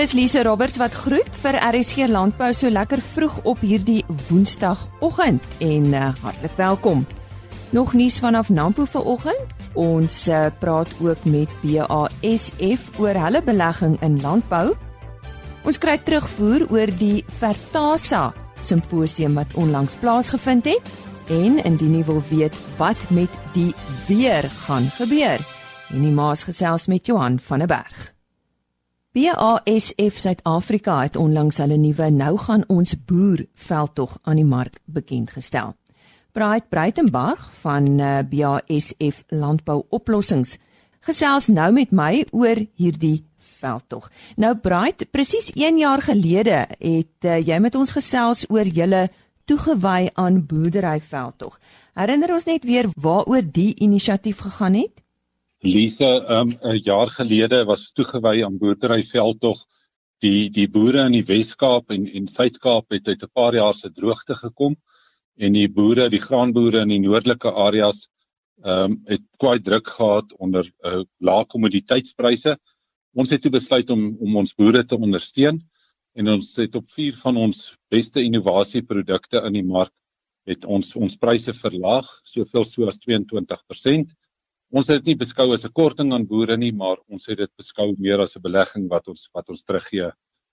Dis Lise Roberts wat groet vir RSC Landbou so lekker vroeg op hierdie Woensdagoggend en uh, hartlik welkom. Nog nuus vanaf Nampo vanoggend. Ons uh, praat ook met BASF oor hulle belegging in landbou. Ons kry terugvoer oor die Vertasa simposium wat onlangs plaasgevind het en indien jy wil weet wat met die weer gaan gebeur. En die maas gesels met Johan van der Berg. BASF Suid-Afrika het onlangs hulle nuwe Nou gaan ons boer veldtog aan die mark bekend gestel. Bright Breitenberg van eh, BASF Landbou Oplossings gesels nou met my oor hierdie veldtog. Nou Bright, presies 1 jaar gelede het uh, jy met ons gesels oor julle toegewy aan boerdery veldtog. Herinner ons net weer waaroor die inisiatief gegaan het? Lise, um, 'n jaar gelede was toegewy aan boerdery veldtog. Die die boere in die Wes-Kaap en en Suid-Kaap het uit 'n paar jaar se droogte gekom en die boere, die graanboere in die noordelike areas ehm um, het kwai druk gehad onder uh, lae kommoditeitspryse. Ons het toe besluit om om ons boere te ondersteun en ons het op vier van ons beste innovasieprodukte in die mark het ons ons pryse verlaag soveel so as 22% ons het dit nie beskou as 'n korting aan boere nie, maar ons het dit beskou meer as 'n belegging wat ons wat ons teruggee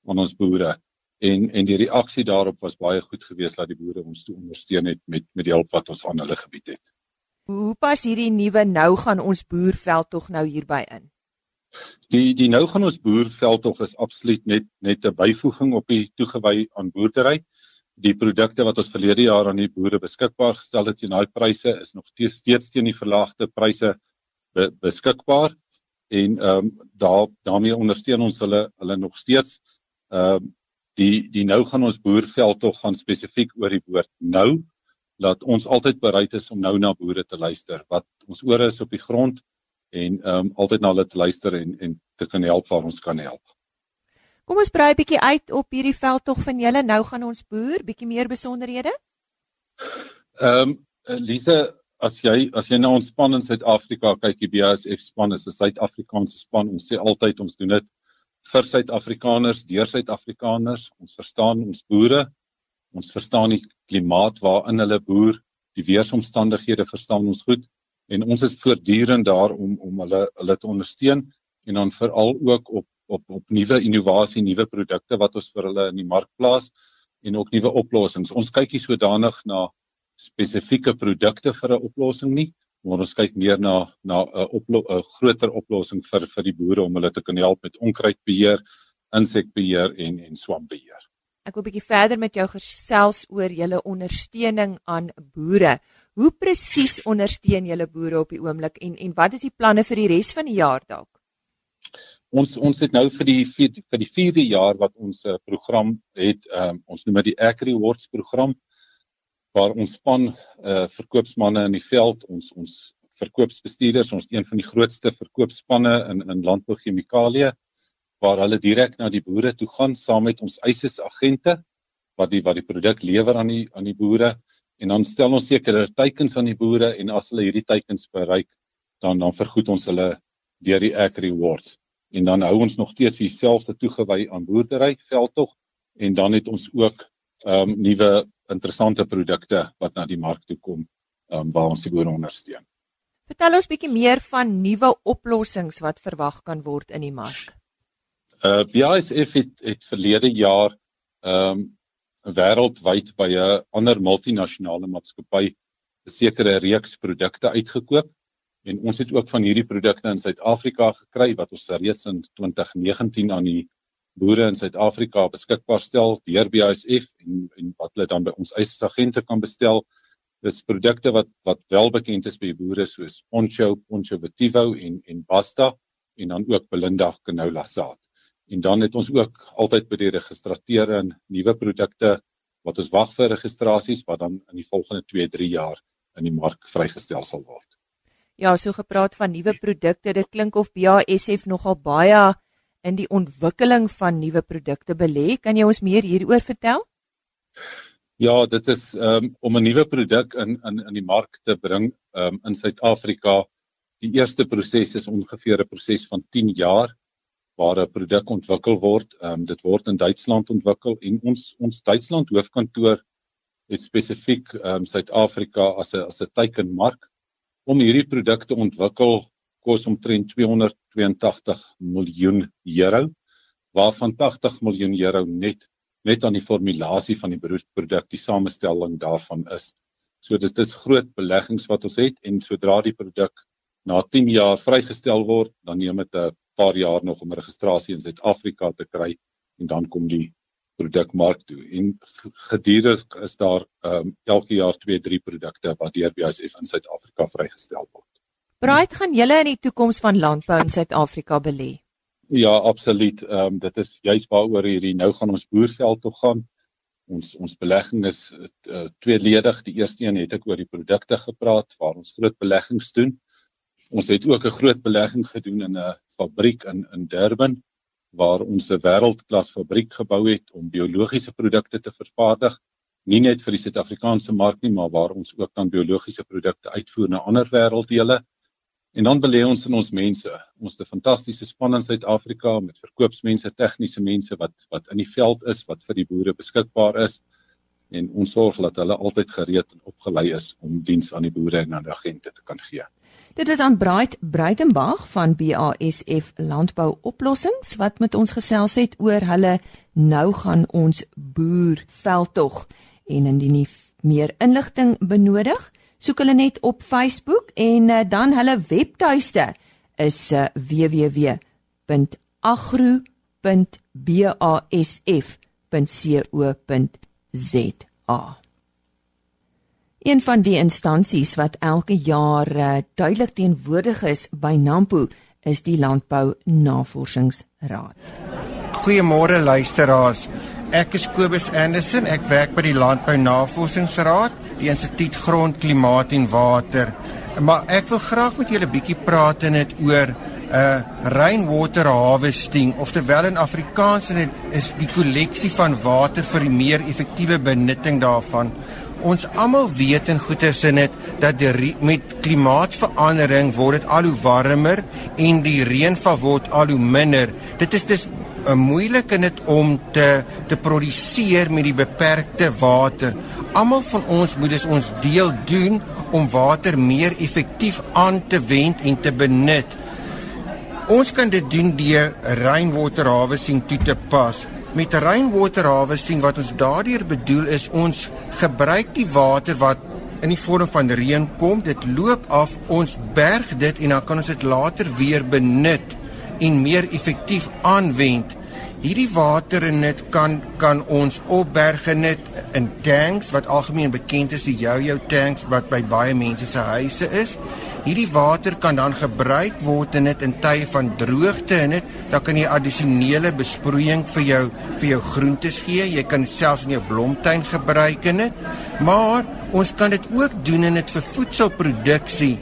aan ons boere. En en die reaksie daarop was baie goed geweest dat die boere ons toe ondersteun het met met die hulp wat ons aan hulle gebied het. Hoe pas hierdie nuwe nou gaan ons boerveld tog nou hierby in? Die die nou gaan ons boerveld tog is absoluut net net 'n byvoeging op die toegewy aan boerdery. Die produkte wat ons verlede jaar aan die boere beskikbaar gestel het teen daai pryse is nog steeds teen die verlaagde pryse be, beskikbaar en ehm um, daar daarmee ondersteun ons hulle hulle nog steeds. Ehm um, die die nou gaan ons boerveld tog gaan spesifiek oor die woord nou dat ons altyd bereid is om nou na boere te luister wat ons ore is op die grond en ehm um, altyd na hulle te luister en en te kan help waar ons kan help. Kom ons brei 'n bietjie uit op hierdie veldtog van julle. Nou gaan ons boer, bietjie meer besonderhede. Ehm um, Lise, as jy as jy na ons span in Suid-Afrika kyk, die BASF span is 'n Suid-Afrikaanse span. Ons sê altyd ons doen dit vir Suid-Afrikaners, deur Suid-Afrikaners. Ons verstaan ons boere. Ons verstaan die klimaat waarin hulle boer, die weeromstandighede verstaan ons goed en ons is voortdurend daar om om hulle hulle te ondersteun en dan veral ook op op op nuwe innovasie, nuwe produkte wat ons vir hulle in die mark plaas en ook nuwe oplossings. Ons kyk hier sodanig na spesifieke produkte vir 'n oplossing nie, maar ons kyk meer na na 'n oplo 'n groter oplossing vir vir die boere om hulle te kan help met onkruidbeheer, insekbeheer en en swampbeheer. Ek wil 'n bietjie verder met jou gesels oor julle ondersteuning aan boere. Hoe presies ondersteun julle boere op die oomblik en en wat is die planne vir die res van die jaar dalk? Ons ons het nou vir die vir die 4de jaar wat ons 'n uh, program het, um, ons noem dit die Agri Rewards program waar ons span uh verkoopsmanne in die veld, ons ons verkoopsbestuurders, ons een van die grootste verkoopspanne in in landbouchemikalieë waar hulle direk na die boere toe gaan saam met ons eises agente wat die wat die produk lewer aan die aan die boere. En dan stel ons sekere teikens aan die boere en as hulle hierdie teikens bereik dan dan vergoed ons hulle deur die Agri Rewards. En dan hou ons nog steeds dieselfde toegewy aan boerdery veldtog en dan het ons ook ehm um, nuwe interessante produkte wat na die mark toe kom um, waar ons die boere ondersteun. Vertel ons bietjie meer van nuwe oplossings wat verwag kan word in die mark. Uh BASF het het verlede jaar um wêreldwyd by 'n ander multinasjonale maatskappy 'n sekere reeks produkte uitgekoop en ons het ook van hierdie produkte in Suid-Afrika gekry wat ons reeds in 2019 aan die boere in Suid-Afrika beskikbaar stel deur BASF en en wat hulle dan by ons eisagente kan bestel. Dis produkte wat wat wel bekend is by boere soos Poncho, Poncho Vetivo en en Basta en dan ook Belinda canola saad. En dan het ons ook altyd by die registrateer in nuwe produkte wat ons wag vir registrasies wat dan in die volgende 2-3 jaar in die mark vrygestel sal word. Ja, so gepraat van nuwe produkte, dit klink of BASF nogal baie in die ontwikkeling van nuwe produkte belê. Kan jy ons meer hieroor vertel? Ja, dit is um, om 'n nuwe produk in in in die mark te bring um, in Suid-Afrika. Die eerste proses is ongeveer 'n proses van 10 jaar waar 'n produk ontwikkel word. Um, dit word in Duitsland ontwikkel en ons ons Duitsland hoofkantoor het spesifiek um, Suid-Afrika as 'n as 'n teikenmark om hierdie produkte ontwikkel kos omtrent 282 miljoen euro waarvan 80 miljoen euro net net aan die formulasie van die produk die samestelling daarvan is. So dit is groot beleggings wat ons het en sodra die produk na 10 jaar vrygestel word, dan neem dit 'n paar jaar nog om registrasie in Suid-Afrika te kry en dan kom die produk mark toe. En gedurig is daar um, elke jaar 2, 3 produkte wat deur BASF in Suid-Afrika vrygestel word. Braait gaan julle in die toekoms van landbou in Suid-Afrika belê? Ja, absoluut. Ehm um, dit is juis waaroor hierdie nou gaan ons boerveld toe gaan. Ons ons belegging is uh, tweeledig. Die eerste een het ek oor die produkte gepraat waar ons groot beleggings doen. Ons het ook 'n groot belegging gedoen in 'n fabriek in in Durban waar ons 'n wêreldklas fabriek gebou het om biologiese produkte te vervaardig nie net vir die Suid-Afrikaanse mark nie, maar waar ons ook dan biologiese produkte uitvoer na ander wêrelddele. En dan belê ons in ons mense. Ons het 'n fantastiese span in Suid-Afrika met verkoopsmense, tegniese mense wat wat in die veld is, wat vir die boere beskikbaar is en ons sorg dat hulle altyd gereed en opgelei is om diens aan die boere en aan die agente te kan gee. Dit was aan Bright Breitenberg van BASF Landbou Oplossings wat met ons gesels het oor hulle nou gaan ons boer veldtog en indien jy meer inligting benodig, soek hulle net op Facebook en uh, dan hulle webtuiste is uh, www.agro.basf.co.za. Een van die instansies wat elke jaar uh, duidelik teenwoordig is by Nampo is die Landbou Navorsingsraad. Goeiemôre luisteraars. Ek is Kobus Anderson. Ek werk by die Landbou Navorsingsraad die Instituut Grond, Klimaat en Water. Maar ek wil graag met julle 'n bietjie praat en dit oor 'n uh, rainwater harvesting of terwyl in Afrikaans en dit is die kolleksie van water vir die meer effektiewe benutting daarvan. Ons almal weet en goeie sin dit dat die met klimaatsverandering word dit al hoe warmer en die reënval word al hoe minder. Dit is dis moeilik in dit om te te produseer met die beperkte water almal van ons moet dus ons deel doen om water meer effektief aan te wend en te benut. Ons kan dit doen deur rainwater harvesting toe te pas. Met rainwater harvesting wat ons daardeur bedoel is ons gebruik die water wat in die vorm van reën kom, dit loop af, ons berg dit en dan kan ons dit later weer benut en meer effektief aanwend. Hierdie water en dit kan kan ons opberg in dit in tanks wat algemeen bekend is die yo-yo tanks wat by baie mense se huise is. Hierdie water kan dan gebruik word in dit in tye van droogte en dit dan kan jy addisionele besproeiing vir jou vir jou groentes gee. Jy kan selfs in jou blomtuin gebruik in dit. Maar ons kan dit ook doen in dit vir voedselproduksie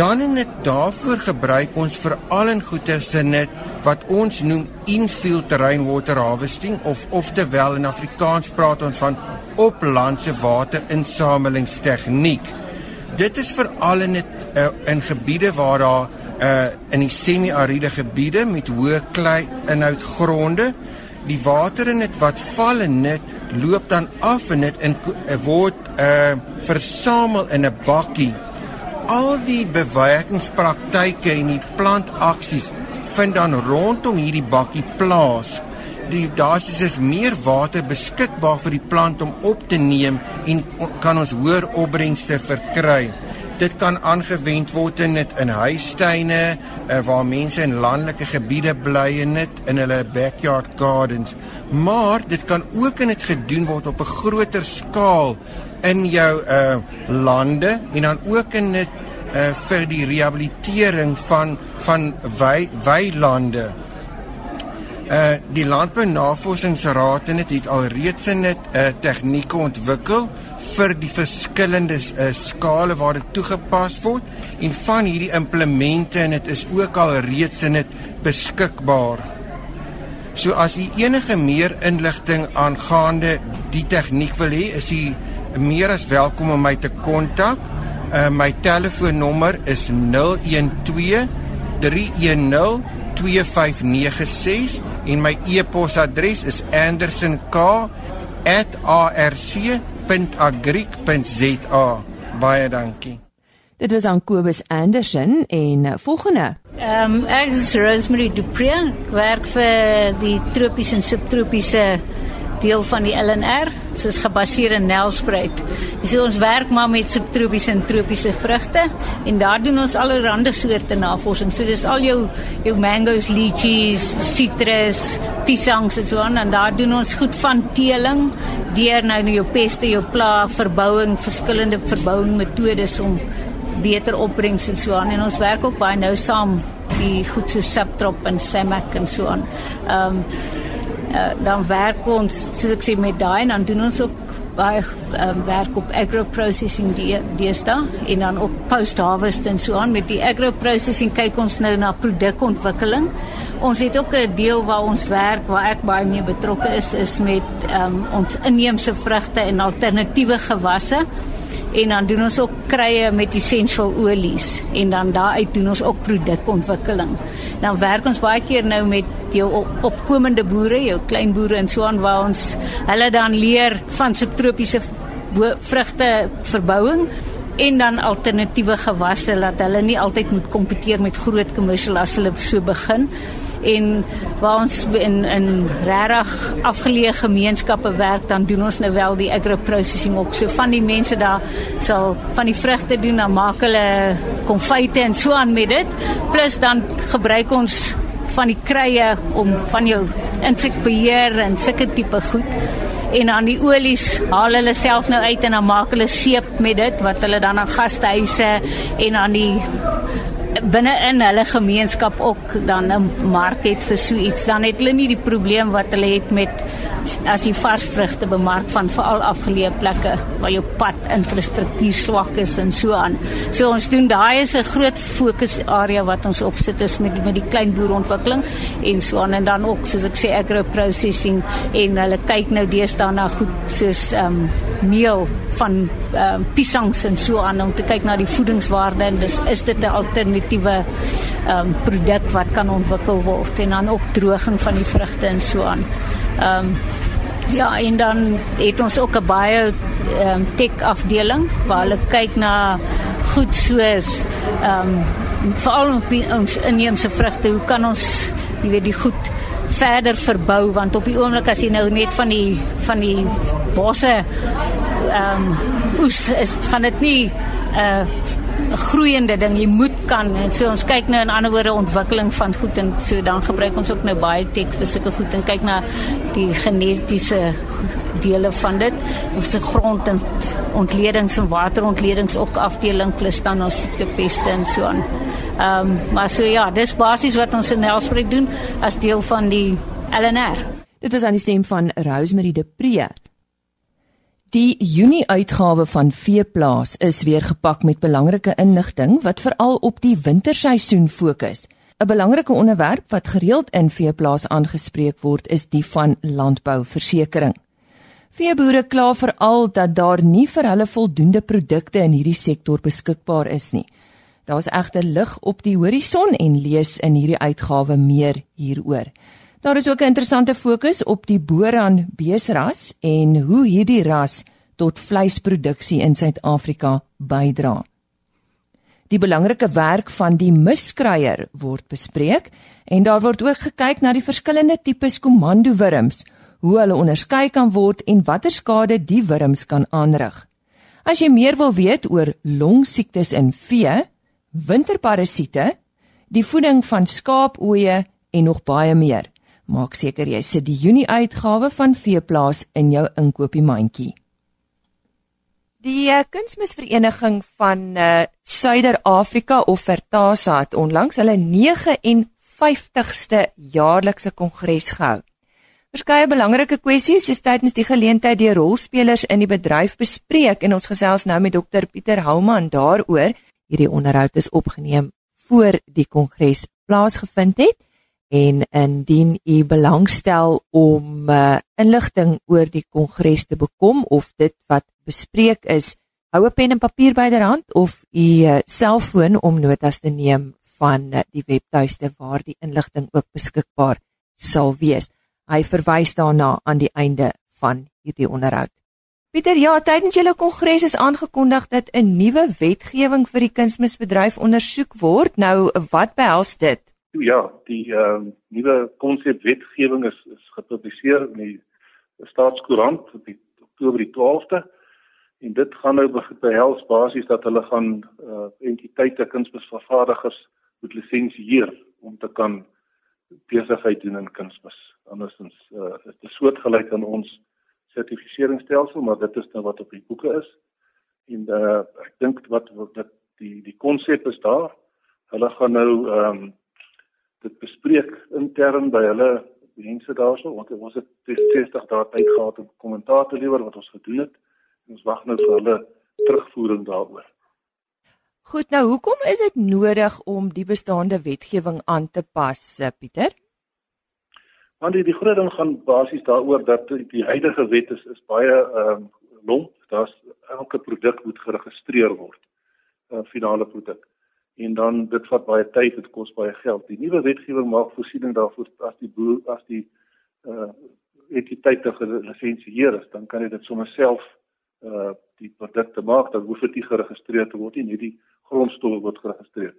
dan en dit daarvoor gebruik ons veral in goeie sinne wat ons noem infield rainwater harvesting of oftewel in Afrikaans praat ons van oplandse waterinsamelingstegniek. Dit is veral in dit uh, in gebiede waar daar uh, in die semi-ariede gebiede met hoë klei inhoud gronde die water in dit wat val en dit loop dan af en dit in uh, word uh, versamel in 'n bakkie al die bewegingspraktyke en die plantaksies vind dan rondom hierdie bakkie plaas. Die daar is dus meer water beskikbaar vir die plant om op te neem en kan ons hoër opbrengste verkry. Dit kan aangewend word in dit in huistuine uh, waar mense in landelike gebiede bly en dit in hulle backyard gardens. Maar dit kan ook in dit gedoen word op 'n groter skaal in jou uh lande en dan ook in dit uh vir die rehabilitering van van wy weilande. Uh die Landbou Navorsingsraad het dit alreeds in dit uh tegnieke ontwikkel vir die verskillende uh, skale waar dit toegepas word en van hierdie implemente en dit is ook al reeds in dit beskikbaar. So as u enige meer inligting aangaande die tegniek wil hê, is u meer as welkom om my te kontak. Uh, my telefoonnommer is 012 310 2596 en my e-posadres is anderson@rc.agric.za. Baie dankie. Dit was aan Kobus Anderson en eh, volgende. Ehm um, ek is Rosemary Dupree. Ek werk vir die tropiese en subtropiese deel van die LNR. Dit is gebaseer in Nelspruit. Dis ons werk maar met subtropiese en tropiese vrugte en daar doen ons allerlei soorte navorsing. So dis al jou jou mangoes, lychees, citrus, piesangs en so aan en daar doen ons goed van teeling deur nou jou peste, jou pla, verbouing, verskillende verbouing metodes om beter opbrengs en so aan en ons werk ook baie nou saam die goed so subtrop en semac en so aan. Ehm um, uh, dan werk ons soos ek sê met daai en dan doen ons ook baie um, werk op agro processing die deesda en dan ook post harvest en so aan met die agro processing kyk ons nou na produkontwikkeling. Ons het ook 'n deel waar ons werk waar ek baie mee betrokke is is met um, ons inheemse vrugte en alternatiewe gewasse en dan doen ons ook krye met essential olies en dan daaruit doen ons ook produkontwikkeling. Dan werk ons baie keer nou met jou opkomende boere, jou klein boere en so aan waar ons hulle dan leer van subtropiese vrugte verbouing en dan alternatiewe gewasse dat hulle nie altyd moet kompeteer met groot kommersiële as hulle so begin en waar ons in in regtig afgeleë gemeenskappe werk dan doen ons nou wel die agro processing ook. So van die mense daar sal van die vrugte doen dan maak hulle konfyte en so aan met dit. Plus dan gebruik ons van die krye om van jou insekbeheer en sulke tipe goed. En dan die olies haal hulle self nou uit en dan maak hulle seep met dit wat hulle dan aan gastehuise en aan die binne in hulle gemeenskap ook dan 'n mark het vir so iets dan het hulle nie die probleem wat hulle het met as jy vars vrugte bemark van veral afgeleë plekke waar jou pad infrastruktuur swak is en so aan. So ons doen daai is 'n groot fokusarea wat ons opsit is met met die klein boereontwikkeling en so aan en dan ook soos ek sê agro processing en hulle kyk nou deesdae na goed soos ehm um, meel van ehm um, piesangs en so aan om te kyk na die voedingswaarde en dis is dit 'n alternatiewe ehm um, produk wat kan ontwikkel word en dan ook droging van die vrugte en so aan. Ehm um, ja, en dan het ons ook 'n baie ehm um, tech afdeling waar hulle kyk na goed soos ehm um, veral ons inheemse vrugte, hoe kan ons jy weet die goed verder verbou want op die oomblik as jy nou net van die van die bosse ehm um, oes is gaan dit nie 'n uh, 'n groeiende ding. Jy moet kan en so ons kyk nou in ander woorde ontwikkeling van goed en so dan gebruik ons ook nou baie tek vir sulke goed en kyk na die genetiese dele van dit. Ons se grond en ontledings en waterontledings ook afdeling plus dan ons siektepeste en so aan. Ehm um, maar so ja, dis basies wat ons in Nelspruit doen as deel van die LNR. Dit was aan die stem van Rosemary de Pre. Die Junie uitgawe van Veeplaas is weer gepak met belangrike inligting wat veral op die winterseisoen fokus. 'n Belangrike onderwerp wat gereeld in Veeplaas aangespreek word, is die van landbouversekering. Veeboere kla veral dat daar nie vir hulle voldoende produkte in hierdie sektor beskikbaar is nie. Daar's egter lig op die horison en lees in hierdie uitgawe meer hieroor. Daar is ook 'n interessante fokus op die Boran beesras en hoe hierdie ras tot vleisproduksie in Suid-Afrika bydra. Die belangrike werk van die miskryer word bespreek en daar word ook gekyk na die verskillende tipes komandowurms, hoe hulle onderskei kan word en watter skade die wurms kan aanrig. As jy meer wil weet oor longsiektes in vee, winterparasiete, die voeding van skaapooeie en nog baie meer, Maak seker jy sit die Junie uitgawe van Veeplaas in jou inkopiesmandjie. Die uh, Kunsmisvereniging van uh, Suider-Afrika of Vertasa het onlangs hulle 59ste jaarlikse kongres gehou. Verskeie belangrike kwessies is tydens die geleentheid deur rolspelers in die bedryf bespreek en ons gesels nou met Dr Pieter Houman daaroor. Hierdie onderhoud is opgeneem voor die kongres plaasgevind het. En indien u belangstel om uh, inligting oor die kongres te bekom of dit wat bespreek is, hou 'n pen en papier byderhand of u uh, selfoon om notas te neem van uh, die webtuiste waar die inligting ook beskikbaar sal wees. Hy verwys daarna aan die einde van hierdie onderhoud. Pieter, ja, tydens julle kongres is aangekondig dat 'n nuwe wetgewing vir die kunsmisbedryf ondersoek word. Nou, wat behels dit? Ja, die ehm uh, nuwe konsep wetgewing is is gepubliseer in die Staatskoerant op die Oktober die 12de en dit gaan nou behels basies dat hulle gaan uh, entiteite kunsmisvervaardigers moet lisensieer om te kan besigheid doen in kunsmis. Andersins uh, is dit soortgelyk aan ons sertifiseringsstelsel, maar dit is nou wat op die boeke is. En uh, ek dink wat wat die die konsep is daar. Hulle gaan nou ehm um, dit bespreek intern by hulle mense daarso want ons het 60 dae tyd gehad om kommentaar te lewer wat ons gedoen het. Ons wag nou vir hulle terugvoering daaroor. Goed, nou hoekom is dit nodig om die bestaande wetgewing aan te pas, eh, Pieter? Want die, die groot ding gaan basies daaroor dat die, die huidige wet is is baie ehm um, lomp. Daar's elke produk moet geregistreer word. 'n uh, finale produk. En dan dit vat baie tyd, dit kos baie geld. Die nuwe wetgewing maak voorsiening daarvoor as die boer as die uh entiteite gelisensieer is, dan kan jy dit sommer self uh die produkte maak, dan hoef dit nie geregistreer te word nie, net die grondstowwe word geregistreer.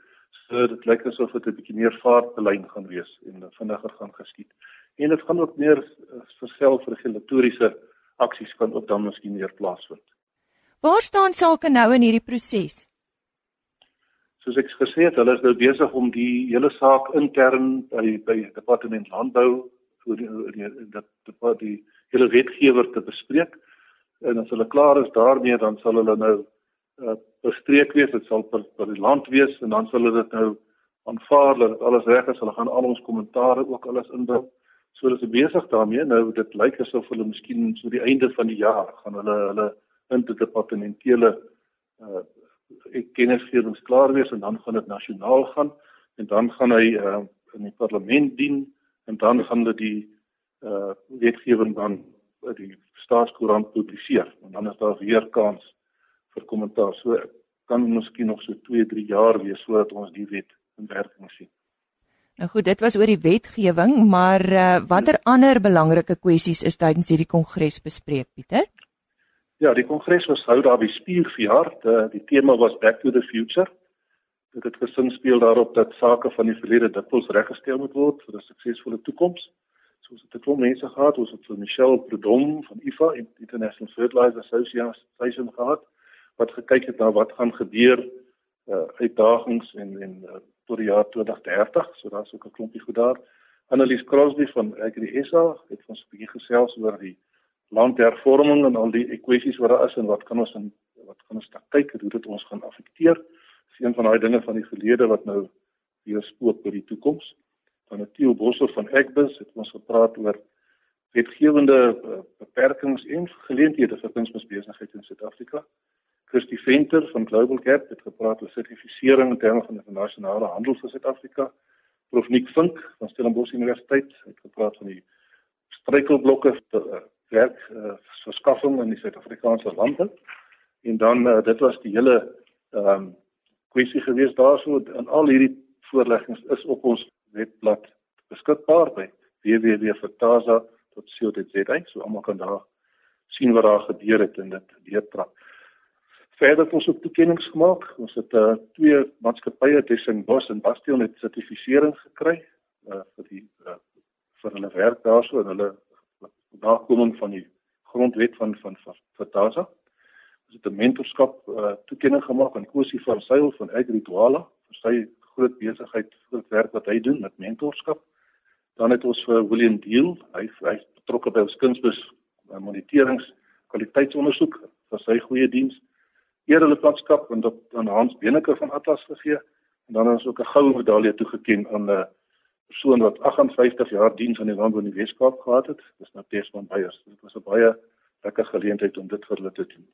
So dit lyk asof dit 'n bietjie meer vaartbelyn gaan wees en vinniger gaan geskied. En dit gaan ook meer uh, vir selfregulatoriese aksies kan ook dan miskien meer plaasvind. Waar staan sake nou in hierdie proses? Soos ek gesê het, hulle is nou besig om die hele saak intern by by departement landbou vir die, dat die, die hele wetgewer te bespreek. En as hulle klaar is daarmee, dan sal hulle nou uh, bestreek wees, dit sal per, per die land wees en dan sal hulle dit nou aanvaar dat alles reg is. Hulle gaan al ons kommentare ook alles inbring. So hulle is besig daarmee. Nou dit lyk asof hulle miskien so die einde van die jaar gaan hulle hulle interdepartementele uh, kennisgewings klaar wees en dan gaan dit nasionaal gaan en dan gaan hy uh, in die parlement dien en dan gaan hulle die uh, wetgewing dan uh, die staatskoerant publiseer en dan is daar weer kans vir kommentaar. So kan miskien nog so 2, 3 jaar wees voordat ons die wet in werking sien. Nou goed, dit was oor die wetgewing, maar uh, watter ander belangrike kwessies is tydens hierdie kongres bespreek, Pieter? Ja, die kongres was hou daar by Spierverjaar. Die, die tema was Back to the Future. Dit het gesin speel daarop dat sake van die verlede dikwels reggestel moet word vir 'n suksesvolle toekoms. Soos dit het mense gehad, ons het Michelle Prudhomme van IFA, International Fertilizer Association gehad, wat gekyk het na wat gaan gebeur uh uitdagings en en uh, tot die jaar 2030, so daar's ook 'n klompie goed daar. Annelies Crosby van AgriSA het ons 'n bietjie gesels oor die landhervorming en al die kwessies wat daar is en wat kan ons in wat kan ons kyk hoe dit ons gaan affekteer. Dis een van daai dinge van die verlede wat nou weer spook vir die toekoms. Dan Theo Boshoff van Agbus het ons gepraat oor wetgewende uh, beperkings en geleenthede vir kunsmisbesigheid in Suid-Afrika. Kirsty Venter van Global Gap het gepraat oor sertifisering in terme van internasionale handel vir Suid-Afrika. Prof Nick Vink van Stellenbosch Universiteit het gepraat van die struikelblokke werk uh, verskaffing in die Suid-Afrikaanse lande. En dan uh, dit was die hele ehm um, kwessie gewees daarso en al hierdie voorleggings is op ons webblad beskikbaar by www.vertaza.co.za so almal kan daar sien wat daar gebeur het en dit deurtrap. Verder het ons ook toekenninge gemaak. Ons het uh, twee maatskappye, Dessing Bos en Bastion het sertifisering gekry uh, vir die uh, vir hulle werk daarso en hulle nakoming van die grondwet van van Fatasa. Ons het 'n mentorskap uh, toekenning gemaak aan Kosie van Sail van Agrituala vir sy groot besigheid, groot werk wat hy doen met mentorskap. Dan het ons vir William Deal, hy hy betrokke by ons kunsbus uh, moniterings kwaliteitsondersoek vir sy goeie diens. Eerder lidmaatskap en dan Hans Beneke van Atlas gegee en dan is ook 'n goue medalje toegekend aan 'n uh, persoon wat 58 jaar diens aan die land in die Weskaap gehad het. Dis nou Desmond Beyers. Dit was 'n baie lekker geleentheid om dit vir hulle te doen.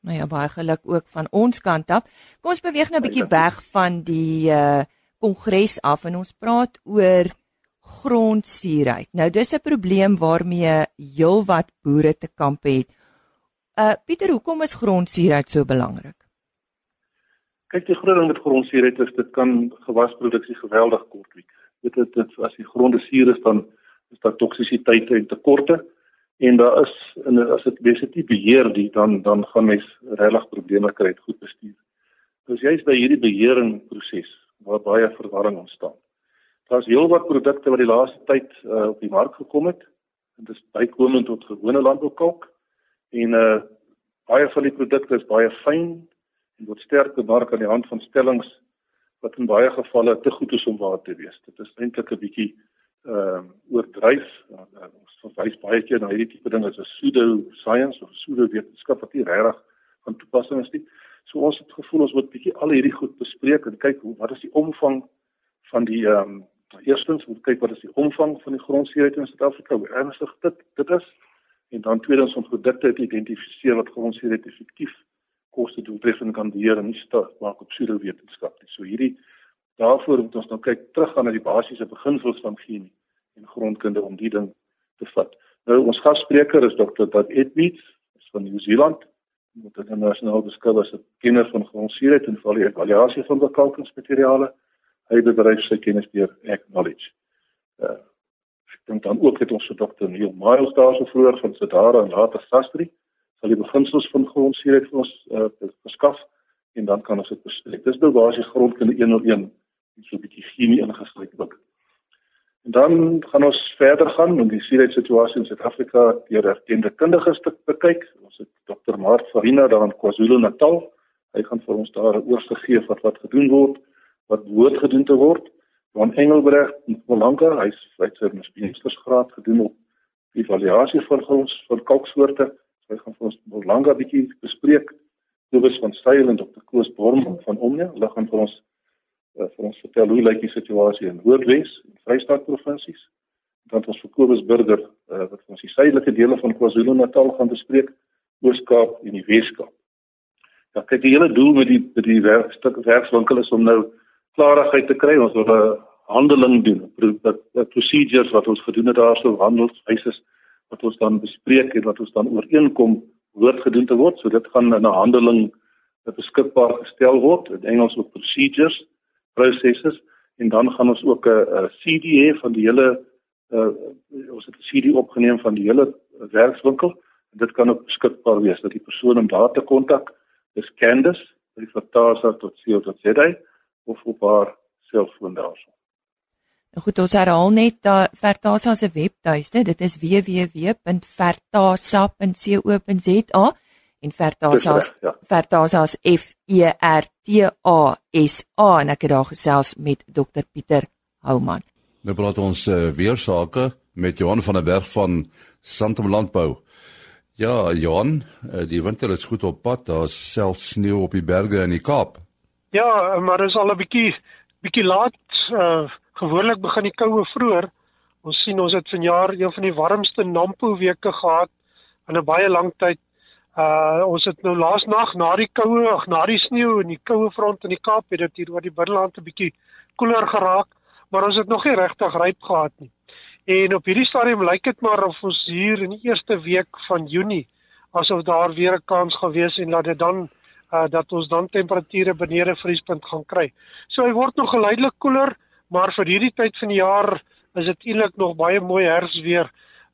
Nou ja, baie geluk ook van ons kant af. Kom ons beweeg nou 'n bietjie weg van die uh kongres af en ons praat oor grondsuurheid. Nou dis 'n probleem waarmee heelwat boere te kamp het. Uh Pieter, hoekom is grondsuurheid so belangrik? Kyk, die groot ding met grondsuurheid is dit kan gewasproduksie geweldig kortwiek. Dit dit, dit as die gronde suur is dan is daar toksisiteite en tekorte en daar is en as dit besig beheer die dan dan gaan mens regtig probleme kry met goed bestuur. Dus jy's by hierdie beheering proses waar baie verwarring ontstaan. Daar's heelwat produkte wat die laaste tyd uh, op die mark gekom het dit is bykomend tot gewone landboukalk en uh baie van die produkte is baie fyn en word sterk bemark aan die hand van stellings wat in baie gevalle te goed is om waar te wees. Dit is eintlik 'n bietjie ehm uh, oordryf. Uh, ons verwys baie keer na hierdie tipe ding as 'n pseudo science of pseudo wetenskap wat nie regtig van toepassing is nie. So ons het gevoel ons moet bietjie al hierdie goed bespreek en kyk hoe wat is die omvang van die ehm um, eerstens moet kyk wat is die omvang van die grondseeheid in Suid-Afrika, hoe ernstig dit dit is en dan tweedens om produkte te identifiseer wat grondseeheid effektief koste doeltreffend kan beheer en nie staat maak op pseudo wetenskap nie. So hierdie daarvoor moet ons nou kyk terug aan na die basiese beginsels van chemie en grondkunde om die ding te vat. Nou ons gasspreker is Dr. Dad Edwards van Nieu-Seeland met 'n internasionale beskouer as 'n kenner van grondseeheid en veral die evaluasie van bekalkingsmateriale. Hy bedryf sy kennis deur acknowledge. Uh, ek dink dan ook het ons vir Dr. Neil Miles daarso vroeër van Sedara en later Sastri sal die beginsels van grondseeheid vir ons uh, verskaf en dan kan ons dit bespreek. Dis nou basies grondkunde 101 so 'n bietjie chemie ingesluit ook. En dan gaan ons verder gaan om die seeheid situasie in Suid-Afrika deur erkende kundiges te bekyk. Ons het Dr. Mart Farina daar in KwaZulu-Natal. Hy gaan vir ons daar 'n oorsig gee van wat gedoen word, wat behoort gedoen te word. Van Engelbreg in Mpumalanga, hy's hy't sy meestersgraad gedoen op evaluasie van ons van kalksoorte. Hy gaan vir ons Mpumalanga bietjie bespreek. Kobus van Styl en Dr. Koos Borm van Omnia, hulle gaan vir ons uh, vir ons vertel hoe lyk die situasie in Noordwes en Vrystaat provinsies. Dan ons vir Kobus Burger uh, wat ons die suidelike dele van KwaZulu-Natal gaan bespreek, Oos-Kaap en die Wes-Kaap. Ja, kyk die hele doel met die met die werkstuk werkswinkel is om nou klarigheid te kry. Ons wil 'n handeling doen, dat procedures wat ons gedoen het daarso handelswyse wat ons dan bespreek en wat ons dan ooreenkom hoort gedoen te word. So dit gaan in 'n handeling beskikbaar gestel word. In Engels ook procedures prosesses en dan gaan ons ook 'n CD hê van die hele uh, ons het 'n CD opgeneem van die hele werkswinkel en dit kan ook beskikbaar wees dat die persoon om daar te kontak is Candice by vertasa.co.za of op haar selfoon daarso. Nou goed, ons herhaal net dat Vertasa se webtuiste, dit is www.vertasa.co.za en Vertasa ja. Vertasa F E R T A S A en ek het daar gesels met Dr Pieter Houman. Nou praat ons uh, weer sake met Johan van der Berg van Santam Landbou. Ja, Johan, uh, die winter is goed op pad. Daar's self sneeu op die berge in die Kaap. Ja, maar dit is al 'n bietjie bietjie laat. Uh, gewoonlik begin die koue vroeër. Ons sien ons het vanjaar een van die warmste Nampo weke gehad in 'n baie lang tyd. Uh ons het nou laas nag na die koue, ag na die sneeu en die koue front in die Kaap het dit hier oor die binneland 'n bietjie koeler geraak, maar ons het nog nie regtig ryp gehad nie. En op hierdie stadium lyk dit maar of ons hier in die eerste week van Junie asof daar weer 'n kans gaan wees en laat dit dan uh dat ons dan temperature benede vriespunt gaan kry. So hy word nog geleidelik koeler, maar vir hierdie tyd van die jaar is dit eintlik nog baie mooi herfsweer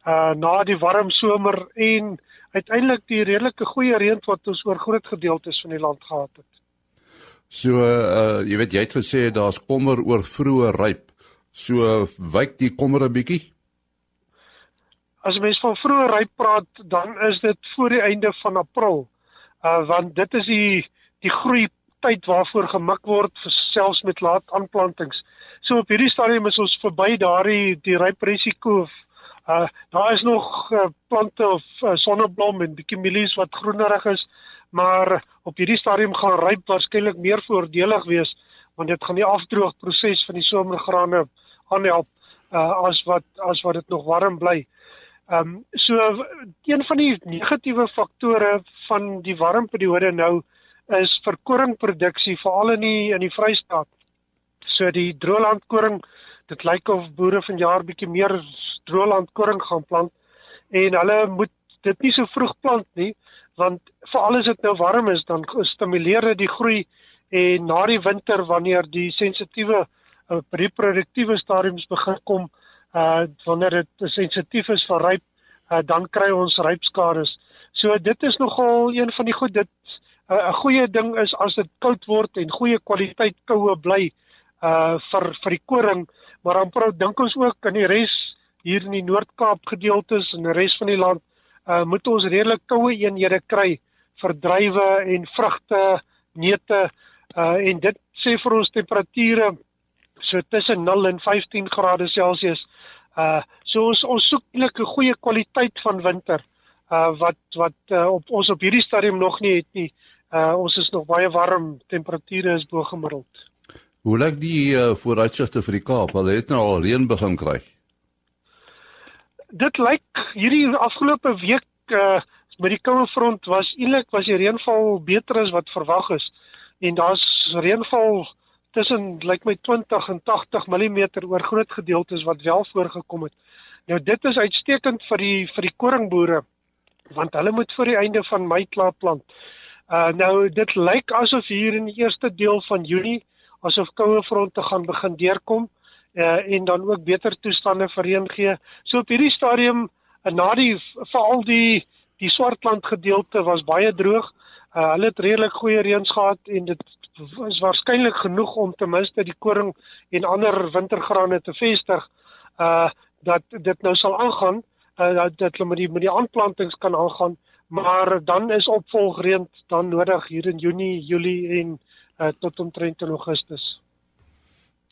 uh na die warm somer en uiteindelik die redelike goeie reën wat ons oor groot gedeeltes van die land gehad het. So uh jy weet jy het gesê daar's kommer oor vroeë ryp. So wyk die kommer 'n bietjie? As mens van vroeë ryp praat, dan is dit voor die einde van April. Uh want dit is die die groei tyd waarvoor gemik word vir selfs met laat aanplantings. So op hierdie stadium is ons verby daardie die ryp risiko Uh daar is nog uh, plante of uh, sonneblom en bietjie mielies wat groenerig is, maar op hierdie stadium gaan ryp waarskynlik meer voordelig wees want dit gaan die afdroogproses van die somergrane aanhelp uh as wat as wat dit nog warm bly. Ehm um, so een van die negatiewe faktore van die warm periode nou is verkoringproduksie veral in die in die Vrystaat. So die droëlandkoring, dit lyk of boere vanjaar bietjie meer droëland koring gaan plant en hulle moet dit nie so vroeg plant nie want veral as dit nou warm is dan stimuleer dit die groei en na die winter wanneer die sensitiewe uh, reproduktiewe stadiums begin kom uh wanneer dit sensitief is vir ryp uh, dan kry ons rypskades. So dit is nogal een van die goed dit 'n uh, goeie ding is as dit koud word en goeie kwaliteit koue bly uh vir vir die koring, maar dan probeer dink ons ook in die res hier in die Noord-Kaap gedeeltes en die res van die land uh moet ons redelik koue eenhede kry vir druiwe en vrugte, neute uh en dit sê vir ons temperature so tussen 0 en 15 grade Celsius. Uh so ons ons soek net 'n goeie kwaliteit van winter uh wat wat uh, op ons op hierdie stadium nog nie het nie. Uh ons is nog baie warm, temperature is bo gemiddeld. Hoe lyk die uh, vooruitsigte vir die Kaap? Hulle het nou al reën begin kry dit lyk hierdie afgelope week uh, met die koue front was eintlik was die reënval beter as wat verwag is en daar's reënval tussen lyk my 20 en 80 mm oor groot gedeeltes wat wel voorgekom het. Nou dit is uitstekend vir die vir die koringboere want hulle moet voor die einde van Mei klaar plant. Uh nou dit lyk asof hier in die eerste deel van Junie asof koue fronte gaan begin deurkom uh, en dan ook beter toestande vir reën gee. So op hierdie stadium uh, na die veral die die Swartland gedeelte was baie droog. Uh, hulle het redelik goeie reëns gehad en dit is waarskynlik genoeg om ten minste die koring en ander wintergrane te vestig uh dat dit nou sal aangaan uh dat, hulle met die met die aanplantings kan aangaan maar dan is opvolgreën dan nodig hier in Junie, Julie en uh, tot omtrent in Augustus.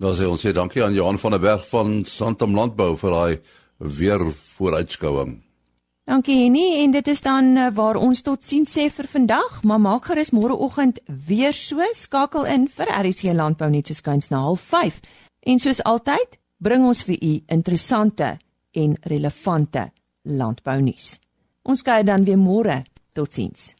Dan sê ons sê dankie aan Johan van der Berg van Santam Landbou vir daai weer vooruitskouing. Dankie Henny en dit is dan eh, waar ons tot sien sê vir vandag, maar maak gerus môreoggend weer so skakel in vir RC Landbou net so skuins na 05:30. En soos altyd, bring ons vir u interessante en relevante landbounuus. Ons kyk dan weer môre. Totsiens.